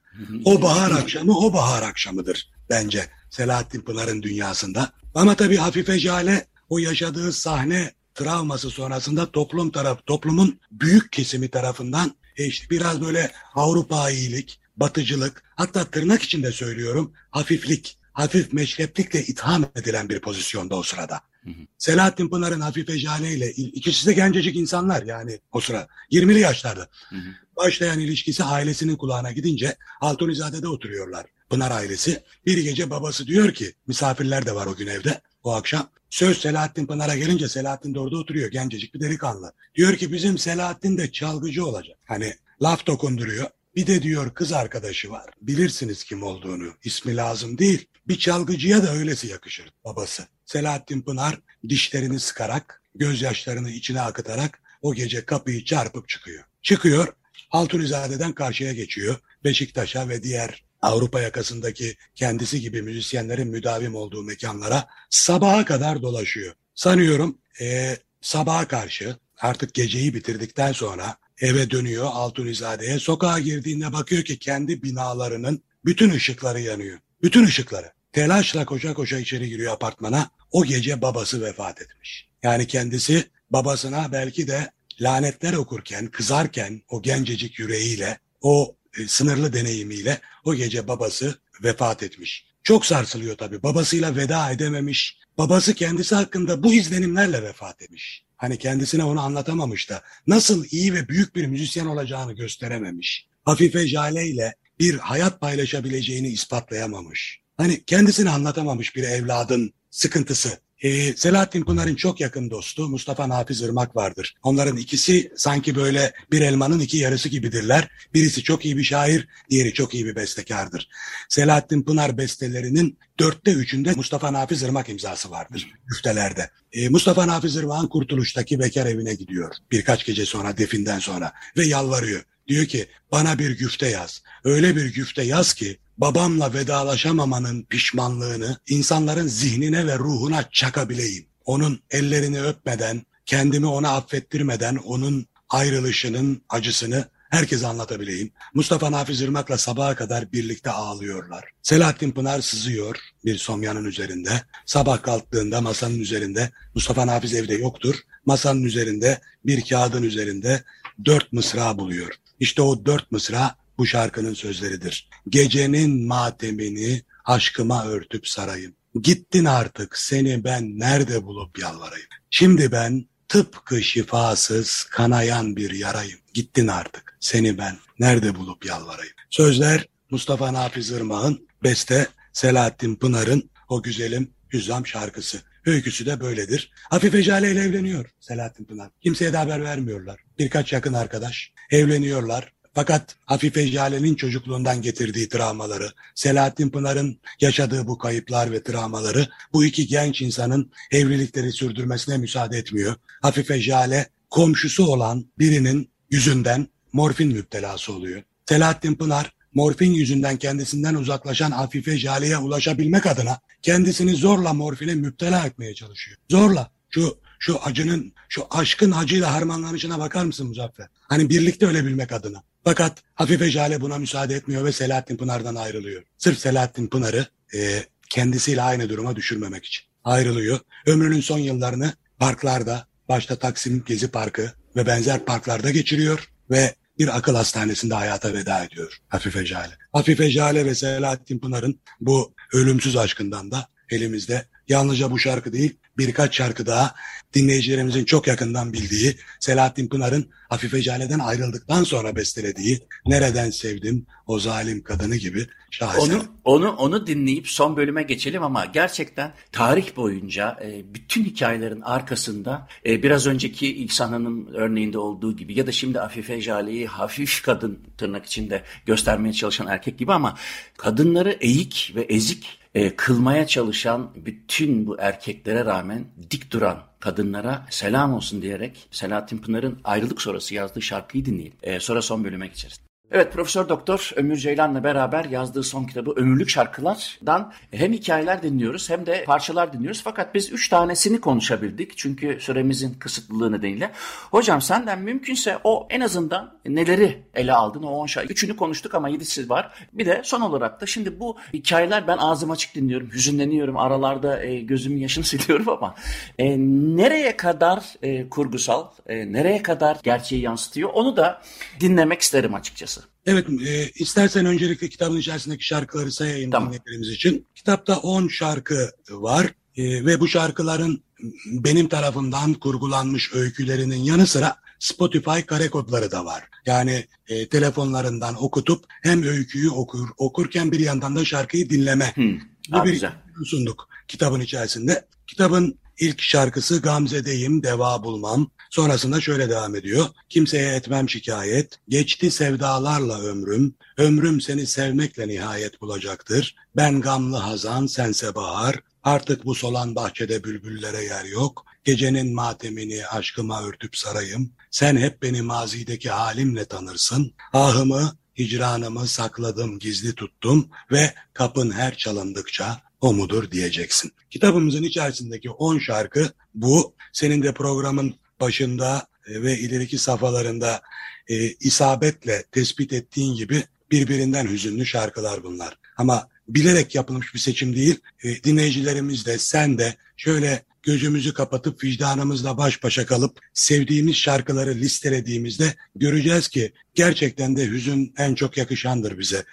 Speaker 2: O bahar akşamı o bahar akşamıdır bence Selahattin Pınar'ın dünyasında. Ama tabii Hafife Jale o yaşadığı sahne travması sonrasında toplum taraf toplumun büyük kesimi tarafından e işte biraz böyle Avrupa iyilik, batıcılık hatta tırnak içinde söylüyorum hafiflik hafif meşreplikle itham edilen bir pozisyonda o sırada. Hı hı. Selahattin Pınar'ın Hafife Ejale ile ikisi de gencecik insanlar yani o sıra 20'li yaşlarda. Hı hı. Başlayan ilişkisi ailesinin kulağına gidince Altunizade'de oturuyorlar. Pınar ailesi. Bir gece babası diyor ki misafirler de var o gün evde o akşam. Söz Selahattin Pınar'a gelince Selahattin de orada oturuyor gencecik bir delikanlı. Diyor ki bizim Selahattin de çalgıcı olacak. Hani laf dokunduruyor. Bir de diyor kız arkadaşı var. Bilirsiniz kim olduğunu. İsmi lazım değil. Bir çalgıcıya da öylesi yakışır babası. Selahattin Pınar dişlerini sıkarak, gözyaşlarını içine akıtarak o gece kapıyı çarpıp çıkıyor. Çıkıyor, Altunizade'den karşıya geçiyor. Beşiktaş'a ve diğer Avrupa yakasındaki kendisi gibi müzisyenlerin müdavim olduğu mekanlara sabaha kadar dolaşıyor. Sanıyorum e, sabaha karşı artık geceyi bitirdikten sonra eve dönüyor Altunizade'ye. Sokağa girdiğinde bakıyor ki kendi binalarının bütün ışıkları yanıyor. Bütün ışıkları. Telaşla koşa koşa içeri giriyor apartmana. O gece babası vefat etmiş. Yani kendisi babasına belki de lanetler okurken, kızarken o gencecik yüreğiyle, o e, sınırlı deneyimiyle o gece babası vefat etmiş. Çok sarsılıyor tabii. Babasıyla veda edememiş. Babası kendisi hakkında bu izlenimlerle vefat etmiş. Hani kendisine onu anlatamamış da nasıl iyi ve büyük bir müzisyen olacağını gösterememiş. Hafife Jale ile bir hayat paylaşabileceğini ispatlayamamış. Hani kendisini anlatamamış bir evladın sıkıntısı. Ee, Selahattin Pınar'ın çok yakın dostu Mustafa Nafiz Irmak vardır. Onların ikisi sanki böyle bir elmanın iki yarısı gibidirler. Birisi çok iyi bir şair, diğeri çok iyi bir bestekardır. Selahattin Pınar bestelerinin dörtte üçünde Mustafa Nafiz Irmak imzası vardır müftelerde. Ee, Mustafa Nafiz Irmak'ın Kurtuluş'taki bekar evine gidiyor birkaç gece sonra definden sonra ve yalvarıyor. Diyor ki bana bir güfte yaz. Öyle bir güfte yaz ki babamla vedalaşamamanın pişmanlığını insanların zihnine ve ruhuna çakabileyim. Onun ellerini öpmeden, kendimi ona affettirmeden onun ayrılışının acısını herkese anlatabileyim. Mustafa Nafiz Irmak'la sabaha kadar birlikte ağlıyorlar. Selahattin Pınar sızıyor bir somyanın üzerinde. Sabah kalktığında masanın üzerinde Mustafa Nafiz evde yoktur. Masanın üzerinde bir kağıdın üzerinde dört mısra buluyor. İşte o dört mısra bu şarkının sözleridir. Gecenin matemini aşkıma örtüp sarayım. Gittin artık seni ben nerede bulup yalvarayım. Şimdi ben tıpkı şifasız kanayan bir yarayım. Gittin artık seni ben nerede bulup yalvarayım. Sözler Mustafa Nafiz Irmak'ın, beste Selahattin Pınar'ın o güzelim Hüzzam şarkısı. Öyküsü de böyledir. Hafife Jale ile evleniyor Selahattin Pınar. Kimseye de haber vermiyorlar. Birkaç yakın arkadaş evleniyorlar. Fakat Hafife Jale'nin çocukluğundan getirdiği travmaları, Selahattin Pınar'ın yaşadığı bu kayıplar ve travmaları bu iki genç insanın evlilikleri sürdürmesine müsaade etmiyor. Hafife Jale komşusu olan birinin yüzünden morfin müptelası oluyor. Selahattin Pınar morfin yüzünden kendisinden uzaklaşan Afife Jale'ye ulaşabilmek adına kendisini zorla morfine müptela etmeye çalışıyor. Zorla. Şu şu acının, şu aşkın acıyla harmanlanışına bakar mısın Muzaffer? Hani birlikte ölebilmek adına. Fakat Hafife Jale buna müsaade etmiyor ve Selahattin Pınar'dan ayrılıyor. Sırf Selahattin Pınar'ı e, kendisiyle aynı duruma düşürmemek için ayrılıyor. Ömrünün son yıllarını parklarda, başta Taksim Gezi Parkı ve benzer parklarda geçiriyor ve bir akıl hastanesinde hayata veda ediyor Hafife Jale. Hafife Jale ve Selahattin Pınar'ın bu ölümsüz aşkından da elimizde yalnızca bu şarkı değil birkaç şarkı daha dinleyicilerimizin çok yakından bildiği Selahattin Pınar'ın Hafife Jale'den ayrıldıktan sonra bestelediği Nereden Sevdim O Zalim Kadını gibi şaheser.
Speaker 1: Onu, onu, onu dinleyip son bölüme geçelim ama gerçekten tarih boyunca e, bütün hikayelerin arkasında e, biraz önceki İhsan Hanım örneğinde olduğu gibi ya da şimdi Afife Jale'yi hafif kadın tırnak içinde göstermeye çalışan erkek gibi ama kadınları eğik ve ezik e, kılmaya çalışan bütün bu erkeklere rağmen dik duran kadınlara selam olsun diyerek Selahattin Pınar'ın ayrılık sonrası yazdığı şarkıyı dinleyelim. E, sonra son bölüme geçeriz. Evet Profesör Doktor Ömür Ceylan'la beraber yazdığı son kitabı Ömürlük Şarkılar'dan hem hikayeler dinliyoruz hem de parçalar dinliyoruz. Fakat biz üç tanesini konuşabildik çünkü süremizin kısıtlılığı nedeniyle. Hocam senden mümkünse o en azından neleri ele aldın o on şarkı. Üçünü konuştuk ama yedisi var. Bir de son olarak da şimdi bu hikayeler ben ağzım açık dinliyorum, hüzünleniyorum, aralarda e, gözümün yaşını siliyorum ama e, nereye kadar e, kurgusal, e, nereye kadar gerçeği yansıtıyor onu da dinlemek isterim açıkçası.
Speaker 2: Evet, e, istersen öncelikle kitabın içerisindeki şarkıları sayayım tamam. dinleyicilerimiz için. Kitapta 10 şarkı var e, ve bu şarkıların benim tarafından kurgulanmış öykülerinin yanı sıra Spotify kare kodları da var. Yani e, telefonlarından okutup hem öyküyü okur, okurken bir yandan da şarkıyı dinleme. Hmm. Bir güzel. sunduk kitabın içerisinde. Kitabın ilk şarkısı Gamze'deyim, deva bulmam. Sonrasında şöyle devam ediyor. Kimseye etmem şikayet. Geçti sevdalarla ömrüm. Ömrüm seni sevmekle nihayet bulacaktır. Ben gamlı hazan, sense bahar. Artık bu solan bahçede bülbüllere yer yok. Gecenin matemini aşkıma örtüp sarayım. Sen hep beni mazideki halimle tanırsın. Ahımı, hicranımı sakladım, gizli tuttum ve kapın her çalındıkça o mudur diyeceksin. Kitabımızın içerisindeki 10 şarkı bu. Senin de programın başında e, ve ileriki safhalarında e, isabetle tespit ettiğin gibi birbirinden hüzünlü şarkılar bunlar. Ama bilerek yapılmış bir seçim değil. E, dinleyicilerimiz de sen de şöyle gözümüzü kapatıp vicdanımızla baş başa kalıp sevdiğimiz şarkıları listelediğimizde göreceğiz ki gerçekten de hüzün en çok yakışandır bize.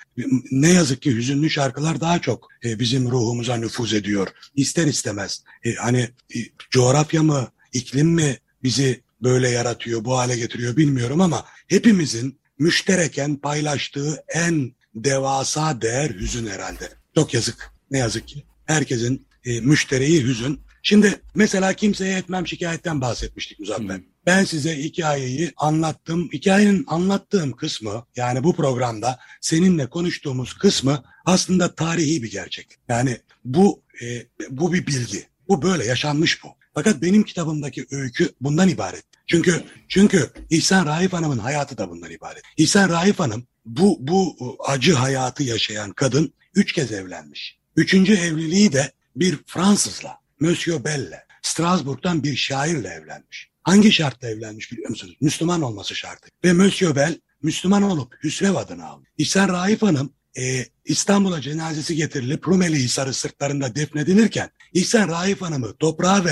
Speaker 2: Ne yazık ki hüzünlü şarkılar daha çok e, bizim ruhumuza nüfuz ediyor. İster istemez. E, hani coğrafya mı, iklim mi bizi böyle yaratıyor, bu hale getiriyor bilmiyorum ama hepimizin müştereken paylaştığı en devasa değer hüzün herhalde. Çok yazık. Ne yazık ki. Herkesin e, müştereği hüzün. Şimdi mesela kimseye etmem şikayetten bahsetmiştik Muzaffer. Hmm. Ben size hikayeyi anlattım. Hikayenin anlattığım kısmı yani bu programda seninle konuştuğumuz kısmı aslında tarihi bir gerçek. Yani bu e, bu bir bilgi. Bu böyle yaşanmış bu. Fakat benim kitabımdaki öykü bundan ibaret. Çünkü çünkü İhsan Raif Hanım'ın hayatı da bundan ibaret. İhsan Raif Hanım bu bu acı hayatı yaşayan kadın üç kez evlenmiş. Üçüncü evliliği de bir Fransızla, Monsieur Bell'le, Strasbourg'dan bir şairle evlenmiş. Hangi şartla evlenmiş biliyor musunuz? Müslüman olması şartı. Ve Monsieur Bell Müslüman olup Hüsrev adını aldı. İhsan Raif Hanım e, İstanbul'a cenazesi getirilip Rumeli Hisarı sırtlarında defnedilirken İhsan Raif Hanım'ı toprağa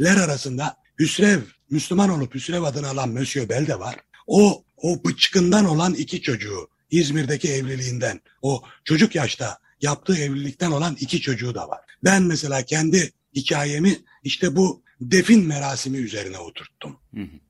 Speaker 2: verenler arasında Hüsrev, Müslüman olup Hüsrev adını alan Monsieur Bell de var. O, o bıçkından olan iki çocuğu İzmir'deki evliliğinden, o çocuk yaşta yaptığı evlilikten olan iki çocuğu da var. Ben mesela kendi hikayemi işte bu defin merasimi üzerine oturttum.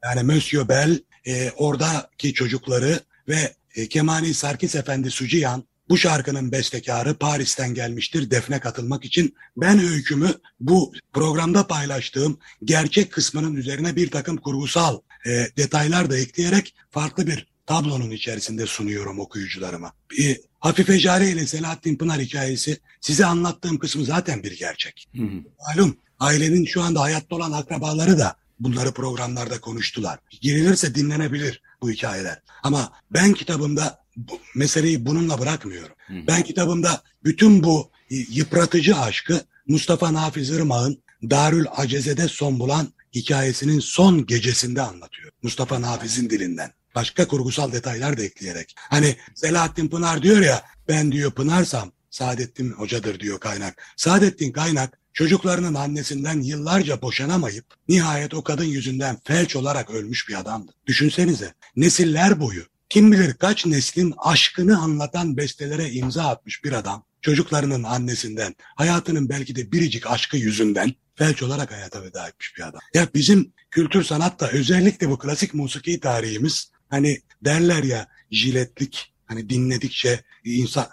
Speaker 2: Yani Monsieur Bell e, oradaki çocukları ve e, Kemani Sarkis Efendi Suciyan bu şarkının bestekarı Paris'ten gelmiştir defne katılmak için. Ben öykümü bu programda paylaştığım gerçek kısmının üzerine bir takım kurgusal e, detaylar da ekleyerek farklı bir tablonun içerisinde sunuyorum okuyucularıma. E, Hafife Jare ile Selahattin Pınar hikayesi size anlattığım kısmı zaten bir gerçek. Hı hı. Malum ailenin şu anda hayatta olan akrabaları da bunları programlarda konuştular. Girilirse dinlenebilir bu hikayeler. Ama ben kitabımda bu, meseleyi bununla bırakmıyorum. Hı. Ben kitabımda bütün bu yıpratıcı aşkı Mustafa Nafiz Irmak'ın Darül Aceze'de son bulan hikayesinin son gecesinde anlatıyor. Mustafa Nafiz'in dilinden. Başka kurgusal detaylar da ekleyerek. Hani Selahattin Pınar diyor ya ben diyor Pınarsam Saadettin Hoca'dır diyor kaynak. Saadettin kaynak çocuklarının annesinden yıllarca boşanamayıp nihayet o kadın yüzünden felç olarak ölmüş bir adamdı. Düşünsenize nesiller boyu kim bilir kaç neslin aşkını anlatan bestelere imza atmış bir adam çocuklarının annesinden hayatının belki de biricik aşkı yüzünden felç olarak hayata veda etmiş bir adam. Ya bizim kültür sanatta özellikle bu klasik musiki tarihimiz hani derler ya jiletlik hani dinledikçe insan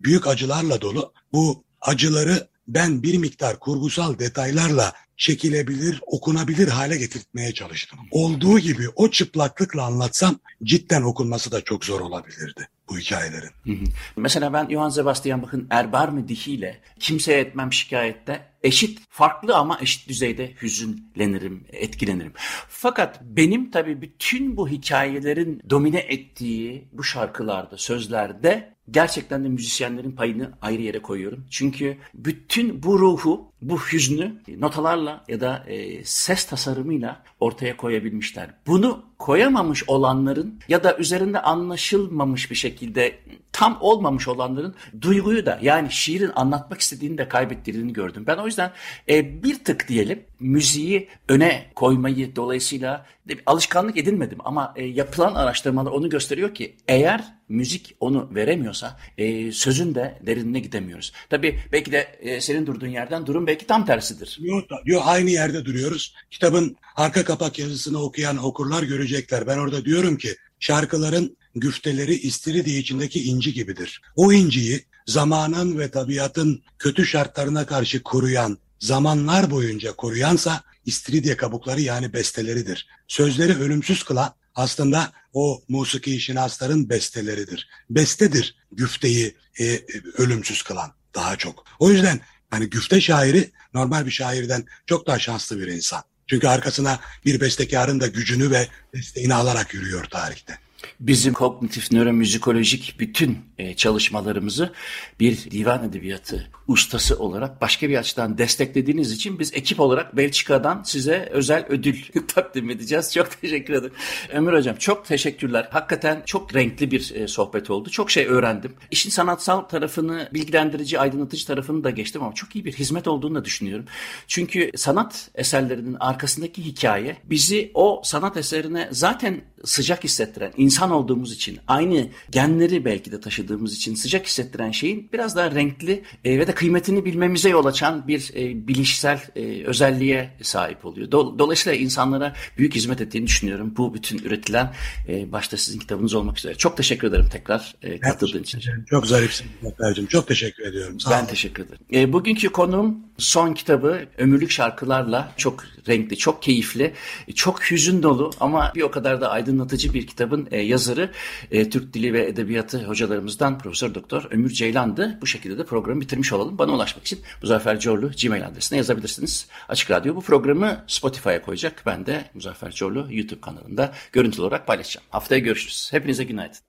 Speaker 2: büyük acılarla dolu bu acıları ben bir miktar kurgusal detaylarla çekilebilir, okunabilir hale getirtmeye çalıştım. Olduğu gibi o çıplaklıkla anlatsam cidden okunması da çok zor olabilirdi bu hikayelerin. Hı hı.
Speaker 1: Mesela ben Johann Sebastian Bach'ın Erbar mı dihiyle kimseye etmem şikayette eşit, farklı ama eşit düzeyde hüzünlenirim, etkilenirim. Fakat benim tabii bütün bu hikayelerin domine ettiği bu şarkılarda, sözlerde gerçekten de müzisyenlerin payını ayrı yere koyuyorum. Çünkü bütün bu ruhu, bu hüznü notalarla ya da e, ses tasarımıyla ortaya koyabilmişler. Bunu koyamamış olanların ya da üzerinde anlaşılmamış bir şekilde tam olmamış olanların duyguyu da yani şiirin anlatmak istediğini de kaybettirdiğini gördüm. Ben o yüzden e, bir tık diyelim müziği öne koymayı dolayısıyla alışkanlık edinmedim ama e, yapılan araştırmalar onu gösteriyor ki eğer müzik onu veremiyorsa e, sözün de derinine gidemiyoruz. Tabii belki de e, senin durduğun yerden durum belki tam tersidir.
Speaker 2: Yok, yok aynı yerde duruyoruz. Kitabın arka kapak yazısını okuyan okurlar görecekler. Ben orada diyorum ki şarkıların güfteleri istiridye içindeki inci gibidir. O inciyi zamanın ve tabiatın kötü şartlarına karşı koruyan, zamanlar boyunca koruyansa istiridye kabukları yani besteleridir. Sözleri ölümsüz kılan aslında o musiki şinasların besteleridir. Bestedir güfteyi e, ölümsüz kılan daha çok. O yüzden hani güfte şairi normal bir şairden çok daha şanslı bir insan. Çünkü arkasına bir bestekarın da gücünü ve desteğini alarak yürüyor tarihte
Speaker 1: bizim kognitif nöromüzikolojik bütün e, çalışmalarımızı bir divan edebiyatı ustası olarak başka bir açıdan desteklediğiniz için biz ekip olarak Belçika'dan size özel ödül takdim edeceğiz. Çok teşekkür ederim. Ömür Hocam çok teşekkürler. Hakikaten çok renkli bir e, sohbet oldu. Çok şey öğrendim. İşin sanatsal tarafını, bilgilendirici, aydınlatıcı tarafını da geçtim ama çok iyi bir hizmet olduğunu da düşünüyorum. Çünkü sanat eserlerinin arkasındaki hikaye bizi o sanat eserine zaten sıcak hissettiren, insan olduğumuz için, aynı genleri belki de taşıdığımız için sıcak hissettiren şeyin biraz daha renkli e, ve de kıymetini bilmemize yol açan bir e, bilişsel e, özelliğe sahip oluyor. Do- Dolayısıyla insanlara büyük hizmet ettiğini düşünüyorum. Bu bütün üretilen e, başta sizin kitabınız olmak üzere. Çok teşekkür ederim tekrar e, katıldığın için.
Speaker 2: Çok zarifsin Zafer'cim. Çok teşekkür ediyorum.
Speaker 1: Sağ ben olun. teşekkür ederim. E, bugünkü konuğum son kitabı ömürlük şarkılarla çok renkli, çok keyifli, çok hüzün dolu ama bir o kadar da aydınlatıcı bir kitabın e, yazarı e, Türk Dili ve Edebiyatı hocalarımızdan Profesör Doktor Ömür Ceylan'dı. Bu şekilde de programı bitirmiş olalım. Bana ulaşmak için Muzaffer Corlu Gmail adresine yazabilirsiniz. Açık Radyo bu programı Spotify'a koyacak. Ben de Muzaffer Corlu YouTube kanalında görüntülü olarak paylaşacağım. Haftaya görüşürüz. Hepinize günaydın.